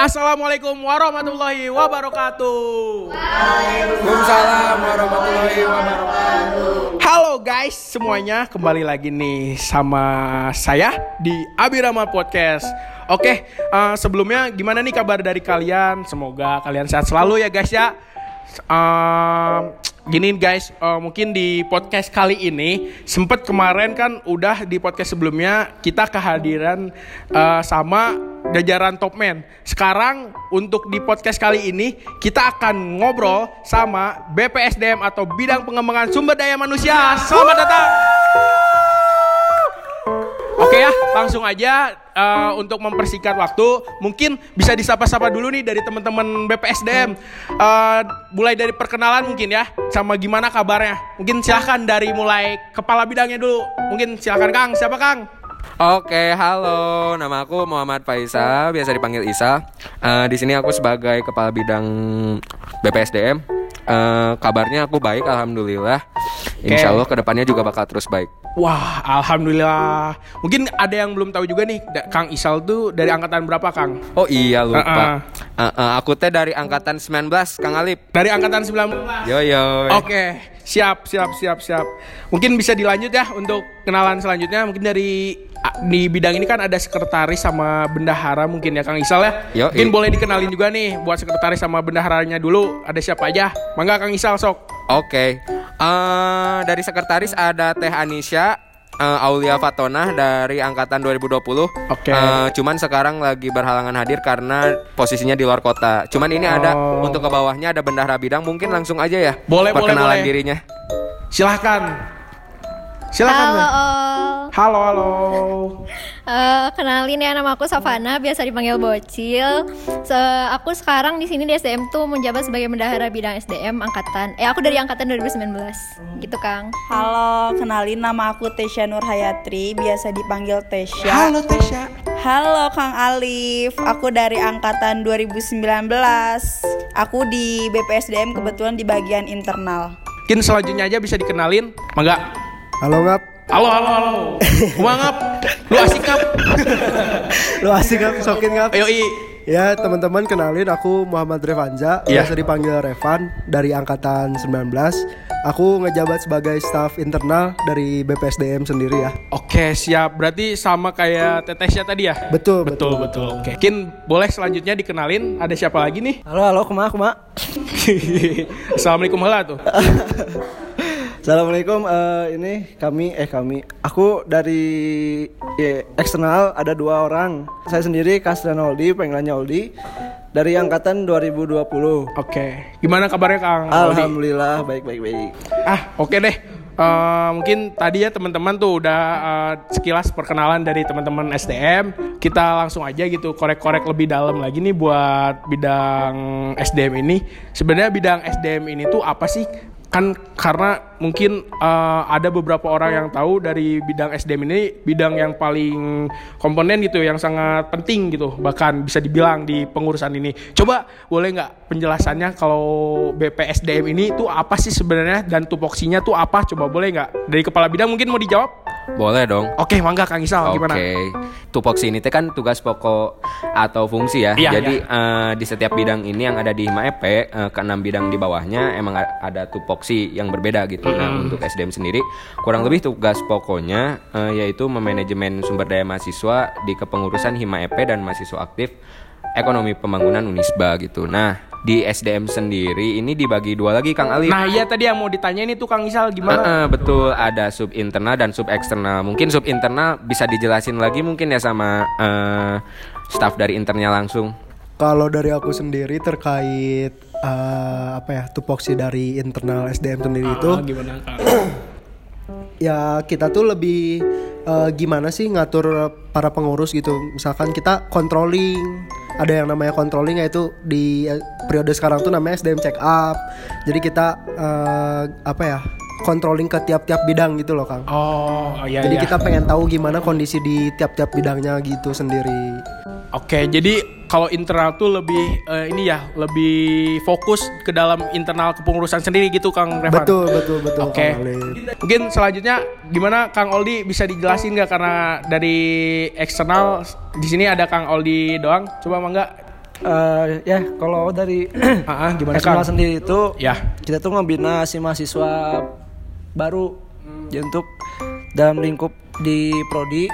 Assalamualaikum warahmatullahi wabarakatuh. Waalaikumsalam warahmatullahi wabarakatuh. Halo guys semuanya, kembali lagi nih sama saya di Abirama Podcast. Oke, eh, sebelumnya gimana nih kabar dari kalian? Semoga kalian sehat selalu ya guys ya. Eh, gini guys, eh, mungkin di podcast kali ini sempet kemarin kan udah di podcast sebelumnya kita kehadiran eh, sama jajaran top man. Sekarang untuk di podcast kali ini kita akan ngobrol sama BPSDM atau Bidang Pengembangan Sumber Daya Manusia. Selamat datang. Oke ya, langsung aja eh, untuk mempersingkat waktu, mungkin bisa disapa-sapa dulu nih dari teman-teman BPSDM. Eh, mulai dari perkenalan mungkin ya, sama gimana kabarnya. Mungkin silahkan dari mulai kepala bidangnya dulu. Mungkin silahkan Kang, siapa Kang? Oke, halo. Nama aku Muhammad Faisal, biasa dipanggil Isa. Eh, di sini aku sebagai kepala bidang BPSDM. Eh, kabarnya aku baik, alhamdulillah. Insya Allah ke depannya juga bakal terus baik. Wah, alhamdulillah. Mungkin ada yang belum tahu juga nih, Kang Isal tuh dari angkatan berapa Kang? Oh iya lupa. Uh-uh. Eh, eh, aku teh dari angkatan 19, Kang Alip. Dari angkatan 19. Yo yo. Oke, siap, siap, siap, siap. Mungkin bisa dilanjut ya untuk kenalan selanjutnya. Mungkin dari di bidang ini kan ada sekretaris sama bendahara mungkin ya Kang Isal ya. Yoi. Mungkin boleh dikenalin juga nih buat sekretaris sama bendaharanya dulu. Ada siapa aja? Mangga Kang Isal sok. Oke. Eh, dari sekretaris ada Teh Anisha eh, Aulia Fatonah dari angkatan 2020. Oke. Eh, cuman sekarang lagi berhalangan hadir karena posisinya di luar kota. Cuman ini ada Oh. untuk ke bawahnya ada bendahara bidang. Mungkin langsung aja ya. Boleh, boleh, perkenalan boleh. dirinya. Silahkan. Silahkan. Halo, all. Halo, halo. Eh, kenalin ya nama aku Savana, biasa dipanggil Bocil. Se- aku sekarang di sini di SDM tuh menjabat sebagai bendahara bidang SDM angkatan. Eh aku dari angkatan 2019. Gitu, Kang. Halo, kenalin nama aku Tesya Nur Hayatri, biasa dipanggil Tesya. Halo Tesya. Halo Kang Alif, aku dari angkatan 2019. Aku di BPSDM kebetulan di bagian internal. Mungkin selanjutnya aja bisa dikenalin. Mangga. Halo ngap, Halo, halo, halo. Mangap. Lu asik ngap. lu asik ngap, sokin ngap. Ayo i. Ya teman-teman kenalin aku Muhammad Revanza, Iya. biasa dipanggil Revan dari angkatan 19. Aku ngejabat sebagai staf internal dari BPSDM sendiri ya. Oke siap berarti sama kayak Tetesya tadi ya Betul, betul betul oke mungkin boleh selanjutnya dikenalin ada siapa lagi nih Halo halo kuma kuma. Assalamualaikum hela tuh Assalamualaikum eh, ini kami eh kami aku dari ya, eksternal ada dua orang. Saya sendiri Kasran Oldi, panggilannya Oldi dari angkatan 2020. oke gimana kabarnya Kang? Alhamdulillah baik baik baik. ah oke deh Eh, mungkin tadi ya teman-teman tuh udah eh, sekilas perkenalan dari teman-teman SDM kita langsung aja gitu korek-korek lebih dalam lagi nih buat bidang SDM ini sebenarnya bidang SDM ini tuh apa sih kan karena mungkin eh, ada beberapa orang yang tahu dari bidang SDM ini bidang yang paling komponen gitu yang sangat penting gitu bahkan bisa dibilang di pengurusan ini. Coba boleh nggak penjelasannya kalau BPSDM ini tuh apa sih sebenarnya dan tupoksinya tuh apa? Coba boleh nggak? Dari kepala bidang mungkin mau dijawab? Boleh dong. oke mangga Kang Isal Oke, gimana? Tupoksi ini teh kan tugas pokok atau fungsi ya. Iya, Jadi eh, di setiap bidang ini yang ada di Hima EP, eh, keenam bidang di bawahnya emang ada tupoksi yang berbeda gitu. Nah untuk SDM sendiri kurang lebih tugas pokoknya eh, yaitu memanajemen sumber daya mahasiswa di kepengurusan Hima EP dan mahasiswa aktif ekonomi pembangunan Unisba gitu. Nah di SDM sendiri ini dibagi dua lagi Kang Ali. nah iya tadi yang mau ditanya ini tuh Kang Isal gimana Heeh, betul ada sub internal dan sub eksternal. Mungkin sub internal bisa dijelasin lagi mungkin ya sama eh, staff dari internalnya langsung. Kalau dari aku sendiri terkait eh, apa ya tupoksi dari internal SDM sendiri itu. Ah, gimana Kang ya kita tuh lebih eh, gimana sih ngatur para pengurus gitu. Misalkan kita controlling ada yang namanya controlling yaitu di eh, periode sekarang tuh namanya SDM check up. Jadi kita eh, apa ya controlling ke tiap-tiap bidang gitu loh Kang oh iya jadi iya. kita pengen tahu gimana kondisi di tiap-tiap bidangnya gitu sendiri Oke, jadi kalau internal tuh lebih eh, ini ya, lebih fokus ke dalam internal kepengurusan sendiri gitu Kang Revan. betul betul betul Oke. Alif. Mungkin selanjutnya gimana Kang Oldi bisa dijelasin nggak karena dari eksternal di sini ada Kang Oldi doang. Coba mangga. Eh, ya kalau dari ah, gimana eksternal sendiri itu Ya. kita tuh ngebina si mahasiswa baru ya, untuk dalam lingkup di prodi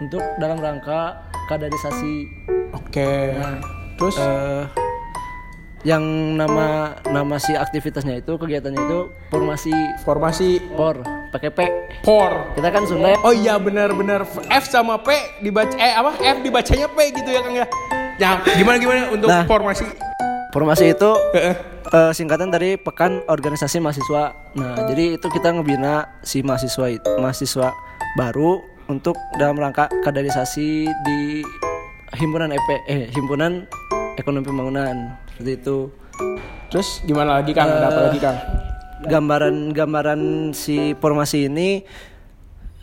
untuk dalam rangka kaderisasi Oke. Terus eh, yang nama nama si aktivitasnya itu kegiatannya itu formasi formasi por pakai P por. kita kan Sunda Oh iya benar-benar F sama P dibaca eh apa F dibacanya P gitu ya Kang ya. Ya, gimana gimana untuk Nah. formasi? formasi itu eh, singkatan dari pekan organisasi mahasiswa. Nah jadi itu kita ngebina si mahasiswa mahasiswa baru untuk dalam rangka kaderisasi di himpunan EP eh himpunan ekonomi pembangunan. Seperti itu. Terus gimana lagi Kang? Ada apa lagi Kang? gambaran-gambaran si formasi ini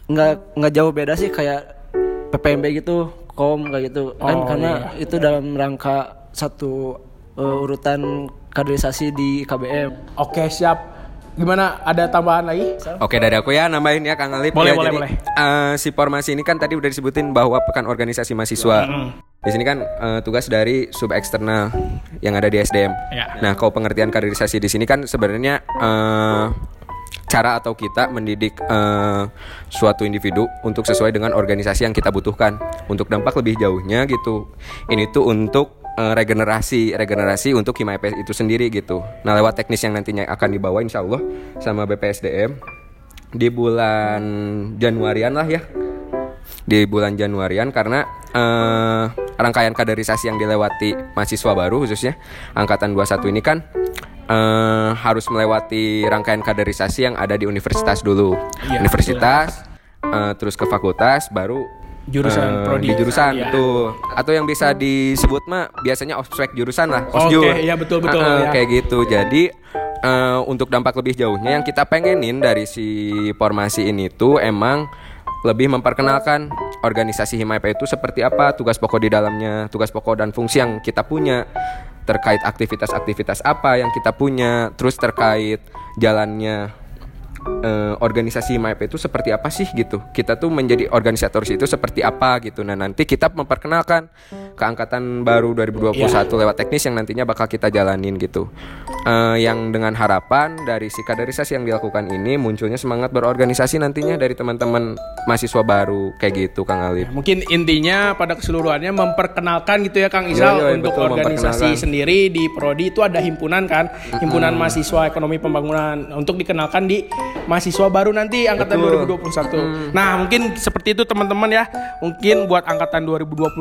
nggak nggak jauh beda sih kayak PPMB gitu kom kayak gitu. Kan Oh, karena itu dalam rangka satu uh, urutan kaderisasi di KBM Oke, siap. Gimana ada tambahan lagi? Oke dari aku ya nambahin ya Kang Alip Boleh, ya, boleh, jadi, boleh. eh, si formasi ini kan tadi udah disebutin bahwa pekan organisasi mahasiswa. Di sini kan eh, tugas dari sub eksternal yang ada di SDM. Ya. Nah, kalau pengertian kaderisasi di sini kan sebenarnya eh, cara atau kita mendidik eh, suatu individu untuk sesuai dengan organisasi yang kita butuhkan. Untuk dampak lebih jauhnya gitu. Ini tuh untuk eh, regenerasi, regenerasi untuk Hima EPS itu sendiri gitu. Nah, lewat teknis yang nantinya akan dibawa insya Allah sama BPSDM di bulan Januarian lah ya di bulan Januarian karena eh, rangkaian kaderisasi yang dilewati mahasiswa baru khususnya angkatan 21 ini kan eh, harus melewati rangkaian kaderisasi yang ada di universitas dulu. Iya, universitas eh, terus ke fakultas baru Jurusan, eh, prodi. di jurusan Iya. tuh atau yang bisa disebut mah biasanya ospek jurusan lah Oke, osjur. iya, betul, betul, eh, ya. kayak gitu jadi eh, untuk dampak lebih jauhnya yang kita pengenin dari si formasi ini tuh emang lebih memperkenalkan organisasi Himaipa itu seperti apa, tugas pokok di dalamnya, tugas pokok dan fungsi yang kita punya, terkait aktivitas-aktivitas apa yang kita punya, terus terkait jalannya eh, organisasi MAP itu seperti apa sih gitu. Kita tuh menjadi organisator itu seperti apa gitu. Nah, nanti kita memperkenalkan ke angkatan baru 2021 lewat teknis yang nantinya bakal kita jalanin gitu. Eh, yang dengan harapan dari si kaderisasi yang dilakukan ini munculnya semangat berorganisasi nantinya dari teman-teman mahasiswa baru kayak gitu Kang Alif. Mungkin intinya pada keseluruhannya memperkenalkan gitu ya Kang Isal Iya, iya, untuk betul, organisasi sendiri di prodi itu ada himpunan kan, himpunan mahasiswa ekonomi pembangunan untuk dikenalkan di mahasiswa baru nanti angkatan Betul. 2021. Nah, mungkin seperti itu teman-teman ya. Mungkin buat angkatan 2021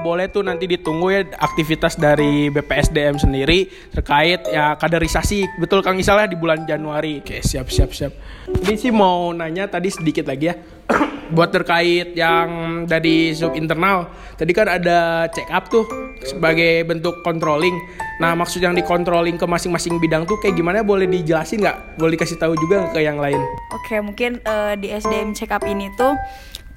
boleh tuh nanti ditunggu ya aktivitas dari BPSDM sendiri terkait ya kaderisasi. Betul Kang Isal ya di bulan Januari. Oke, siap siap siap. Ini sih mau nanya tadi sedikit lagi ya. buat terkait yang dari sub internal. Tadi kan ada check up tuh sebagai bentuk controlling. Nah maksud yang di controlling ke masing-masing bidang tuh kayak gimana? Boleh dijelasin nggak? Boleh dikasih tahu juga ke yang lain? Oke, mungkin eh, di SDM check up ini tuh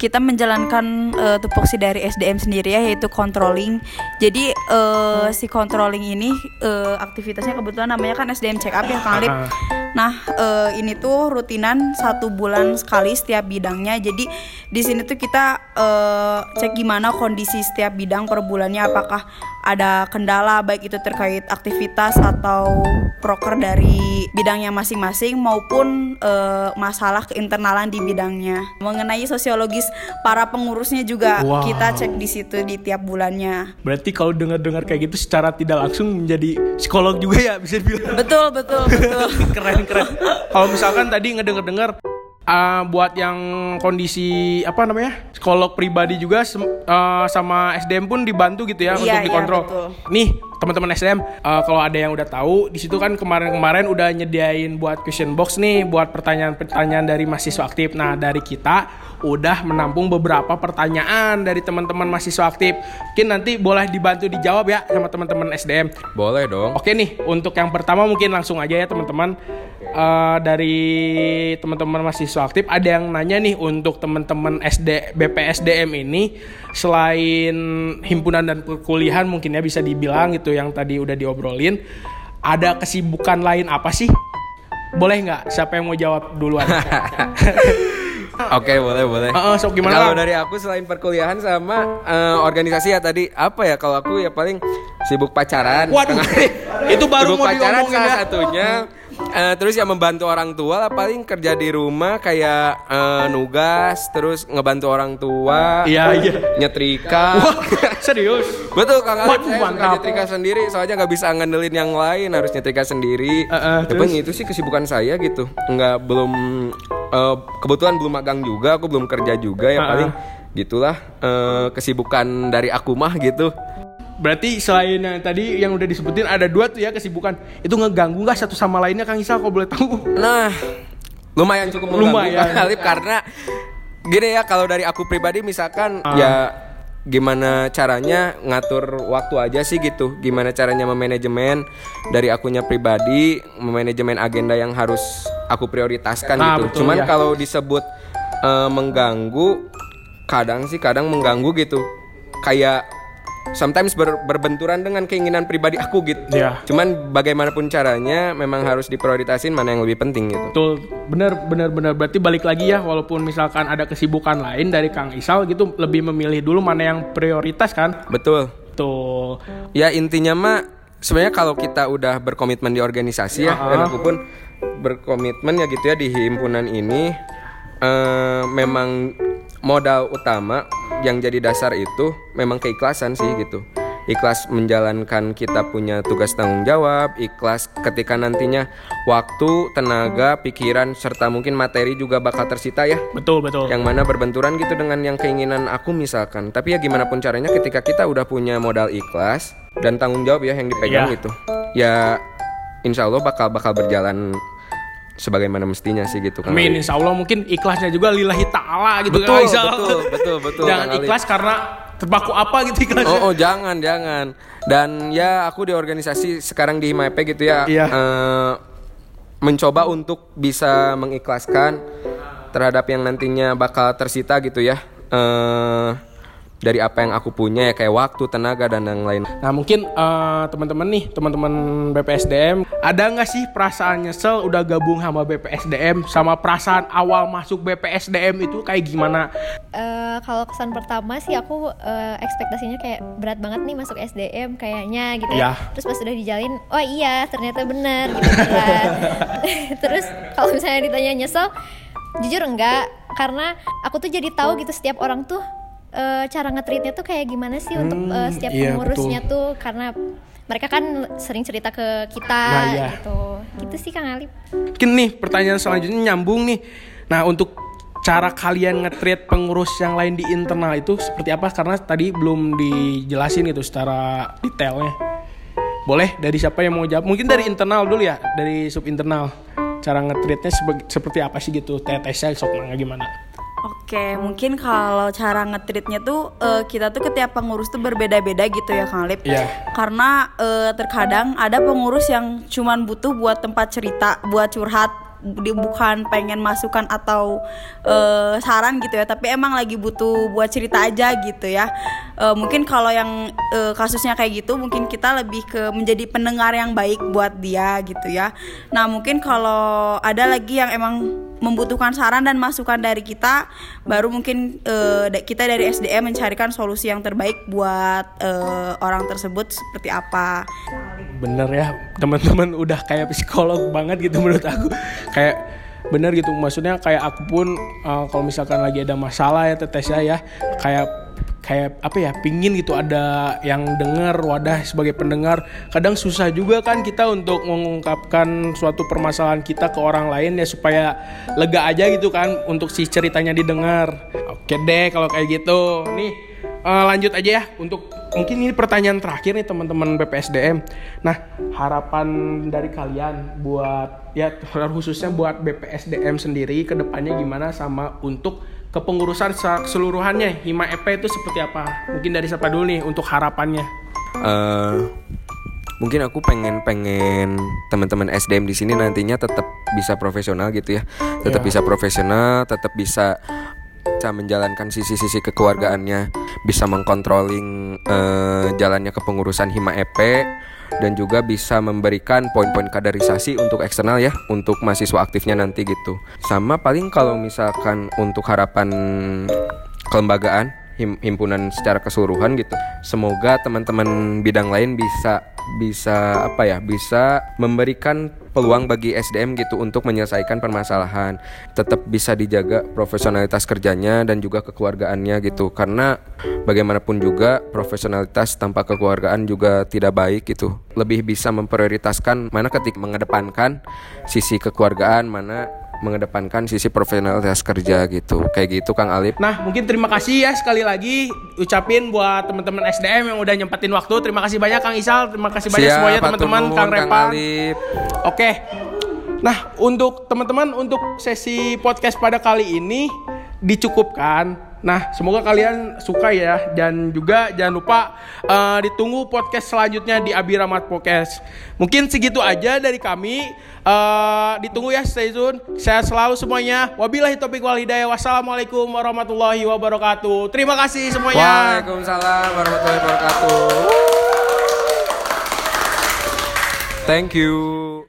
kita menjalankan eh, tupoksi dari SDM sendiri ya yaitu controlling. Jadi eh, si controlling ini eh, aktivitasnya kebetulan namanya kan SDM check up ya Kang Alip. Ah. Nah, eh, ini tuh rutinan satu bulan sekali setiap bidangnya. Jadi di sini tuh kita eh, cek gimana kondisi setiap bidang per bulannya apakah ada kendala baik itu terkait aktivitas atau proker dari bidangnya masing-masing maupun eh, masalah keinternalan di bidangnya. Mengenai sosiologis para pengurusnya juga Wow. kita cek di situ di tiap bulannya. berarti kalau dengar-dengar kayak gitu secara tidak langsung menjadi psikolog juga ya bisa dibilang Betul, betul, betul. keren keren kalau misalkan tadi ngedenger-denger ah, buat yang kondisi apa namanya psikolog pribadi juga ah, sama SDM pun dibantu gitu ya Iya, untuk iya, dikontrol betul. nih teman-teman SDM ah, kalau ada yang udah tahu di situ kan kemarin-kemarin udah nyediain buat question box nih buat pertanyaan-pertanyaan dari mahasiswa aktif nah dari kita udah menampung beberapa pertanyaan dari teman-teman mahasiswa aktif mungkin nanti boleh dibantu dijawab ya sama teman-teman SDM Boleh dong. Oke nih, untuk yang pertama mungkin langsung aja ya teman-teman. Eh, dari teman-teman mahasiswa aktif ada yang nanya nih untuk teman-teman SD BPSDM ini selain himpunan dan perkuliahan mungkin ya bisa dibilang gitu yang tadi udah diobrolin ada kesibukan lain apa sih? Boleh nggak? Siapa yang mau jawab duluan? Oke, boleh, boleh. Heeh, sok gimana, Kalau dari aku selain perkuliahan sama eh, organisasi ya tadi apa ya? Kalau aku ya paling sibuk pacaran. Waduh, itu baru sibuk mau pacaran salah ya. satunya. Eh, terus ya membantu orang tua lah paling kerja di rumah kayak eh, nugas terus ngebantu orang tua Iya, iya. nyetrika Wah, serius. betul kang Waduh, saya suka nyetrika sendiri soalnya nggak bisa ngandelin yang lain harus nyetrika sendiri Eh, eh, tapi itu sih kesibukan saya gitu nggak belum eh, kebetulan belum magang juga aku belum kerja juga ya Eh, paling gitulah eh, kesibukan dari aku mah gitu Berarti selain yang tadi yang udah disebutin ada dua tuh ya kesibukan. Itu ngeganggu nggak satu sama lainnya Kang Isal kalau boleh tahu? Nah, lumayan cukup mengganggu Lumayan. Alif karena gini ya kalau dari aku pribadi misalkan Ah. ya gimana caranya ngatur waktu aja sih gitu. Gimana caranya memanajemen dari akunya pribadi, memanajemen agenda yang harus aku prioritaskan Nah, gitu. betul, Cuman ya. kalau disebut eh, mengganggu kadang sih kadang mengganggu gitu. Kayak sometimes ber- berbenturan dengan keinginan pribadi aku gitu. Iya. Cuman bagaimanapun caranya memang harus diprioritasin mana yang lebih penting gitu. Betul, bener bener bener. Berarti balik lagi ya, walaupun misalkan ada kesibukan lain dari Kang Isal gitu, lebih memilih dulu mana yang prioritas kan? Betul. Tuh. Ya intinya mah sebenarnya kalau kita udah berkomitmen di organisasi ya dan aku pun berkomitmen ya gitu ya di himpunan ini eh, memang modal utama yang jadi dasar itu memang keikhlasan sih gitu. Ikhlas menjalankan kita punya tugas tanggung jawab, ikhlas ketika nantinya waktu, tenaga, pikiran serta mungkin materi juga bakal tersita ya Betul betul. yang mana berbenturan gitu dengan yang keinginan aku misalkan tapi ya gimana pun caranya ketika kita udah punya modal ikhlas dan tanggung jawab ya yang dipegang Iya. gitu ya insya Allah bakal bakal berjalan sebagaimana mestinya sih gitu kan Amin, insya Allah mungkin ikhlasnya juga lillahi ta'ala gitu Betul, Kang Isal. betul, betul, betul, Jangan Ali. ikhlas karena terpaku apa gitu ikhlasnya. Oh, oh jangan jangan dan ya aku di organisasi sekarang di HIMAP gitu ya Iya. eh, mencoba untuk bisa mengikhlaskan terhadap yang nantinya bakal tersita gitu ya eh dari apa yang aku punya ya kayak waktu tenaga dan yang lain Nah mungkin eh, teman-teman nih, teman-teman BPSDM, ada nggak sih perasaan nyesel udah gabung sama BPSDM, sama perasaan awal masuk BPSDM itu kayak gimana? Eh, kalau kesan pertama sih aku eh, ekspektasinya kayak berat banget nih masuk SDM kayaknya gitu Ya. ya. Terus pas udah dijalin, oh iya ternyata bener gitu berat. Terus kalau misalnya ditanya nyesel, jujur enggak karena aku tuh jadi tahu gitu setiap orang tuh eh, cara ngetreatnya tuh kayak gimana sih untuk eh, setiap iya, pengurusnya tuh karena mereka kan sering cerita ke kita Nah, iya. gitu. Gitu sih Kang Alip. Mungkin nih pertanyaan selanjutnya nyambung nih. Nah untuk cara kalian nge-treat pengurus yang lain di internal itu seperti apa? Karena tadi belum dijelasin gitu secara detailnya. Boleh dari siapa yang mau jawab? Mungkin dari internal dulu ya, dari sub internal. Cara nge-treatnya seperti apa sih gitu? Tetesnya sok gimana? Oke, mungkin kalau cara ngetritnya tuh eh, kita tuh ketiap pengurus tuh berbeda-beda gitu ya Kang Alip. Iya. Karena eh, terkadang ada pengurus yang cuman butuh buat tempat cerita, buat curhat, bukan pengen masukan atau eh, saran gitu ya, tapi emang lagi butuh buat cerita aja gitu ya. Eh, mungkin kalau yang eh, kasusnya kayak gitu, mungkin kita lebih ke menjadi pendengar yang baik buat dia gitu ya. Nah mungkin kalau ada lagi yang emang membutuhkan saran dan masukan dari kita baru mungkin da- kita dari SDM mencarikan solusi yang terbaik buat eh, orang tersebut seperti apa. Bener ya teman-teman udah kayak psikolog banget gitu menurut aku. Kayak bener gitu maksudnya kayak aku pun uh, kalau misalkan lagi ada masalah ya tetesnya ya kayak kayak apa ya pingin gitu ada yang dengar wadah sebagai pendengar. Kadang susah juga kan kita untuk mengungkapkan suatu permasalahan kita ke orang lain ya supaya lega aja gitu kan untuk si ceritanya didengar. Oke deh kalau kayak gitu. Nih Eh, lanjut aja ya untuk mungkin ini pertanyaan terakhir nih teman-teman BPSDM. Nah harapan dari kalian buat ya khususnya buat BPSDM sendiri ke depannya gimana sama untuk kepengurusan secara keseluruhannya Hima EP itu seperti apa? Mungkin dari siapa dulu nih untuk harapannya? Eh, mungkin aku pengen pengen teman-teman SDM di sini nantinya tetap bisa profesional gitu ya tetap Ya. bisa profesional tetap bisa bisa menjalankan sisi-sisi kekeluargaannya bisa mengkontrolling eh, jalannya kepengurusan Hima EP dan juga bisa memberikan poin-poin kaderisasi untuk eksternal ya untuk mahasiswa aktifnya nanti gitu sama paling kalau misalkan untuk harapan kelembagaan him- himpunan secara keseluruhan gitu. Semoga teman-teman bidang lain bisa bisa apa ya bisa memberikan peluang bagi SDM gitu untuk menyelesaikan permasalahan. Tetap bisa dijaga profesionalitas kerjanya dan juga kekeluargaannya gitu. Karena bagaimanapun juga profesionalitas tanpa kekeluargaan juga tidak baik gitu. Lebih bisa memprioritaskan mana ketika mengedepankan sisi kekeluargaan mana mengedepankan sisi profesionalitas kerja gitu kayak gitu Kang Alip Nah, mungkin terima kasih ya sekali lagi ucapin buat teman-teman SDM yang udah nyempatin waktu. Terima kasih banyak Kang Isal, terima kasih banyak Siap, semuanya teman-teman Kang Kang Repa. Oke. Nah, untuk teman-teman untuk sesi podcast pada kali ini dicukupkan. Nah, semoga kalian suka ya dan juga jangan lupa eh, ditunggu podcast selanjutnya di Abi Rahmat Podcast. Mungkin segitu aja dari kami. Eh, ditunggu ya stay tune. Saya selalu semuanya. Wabillahi taufiq wal hidayah. Wassalamualaikum warahmatullahi wabarakatuh. Terima kasih semuanya. Waalaikumsalam warahmatullahi wabarakatuh Thank you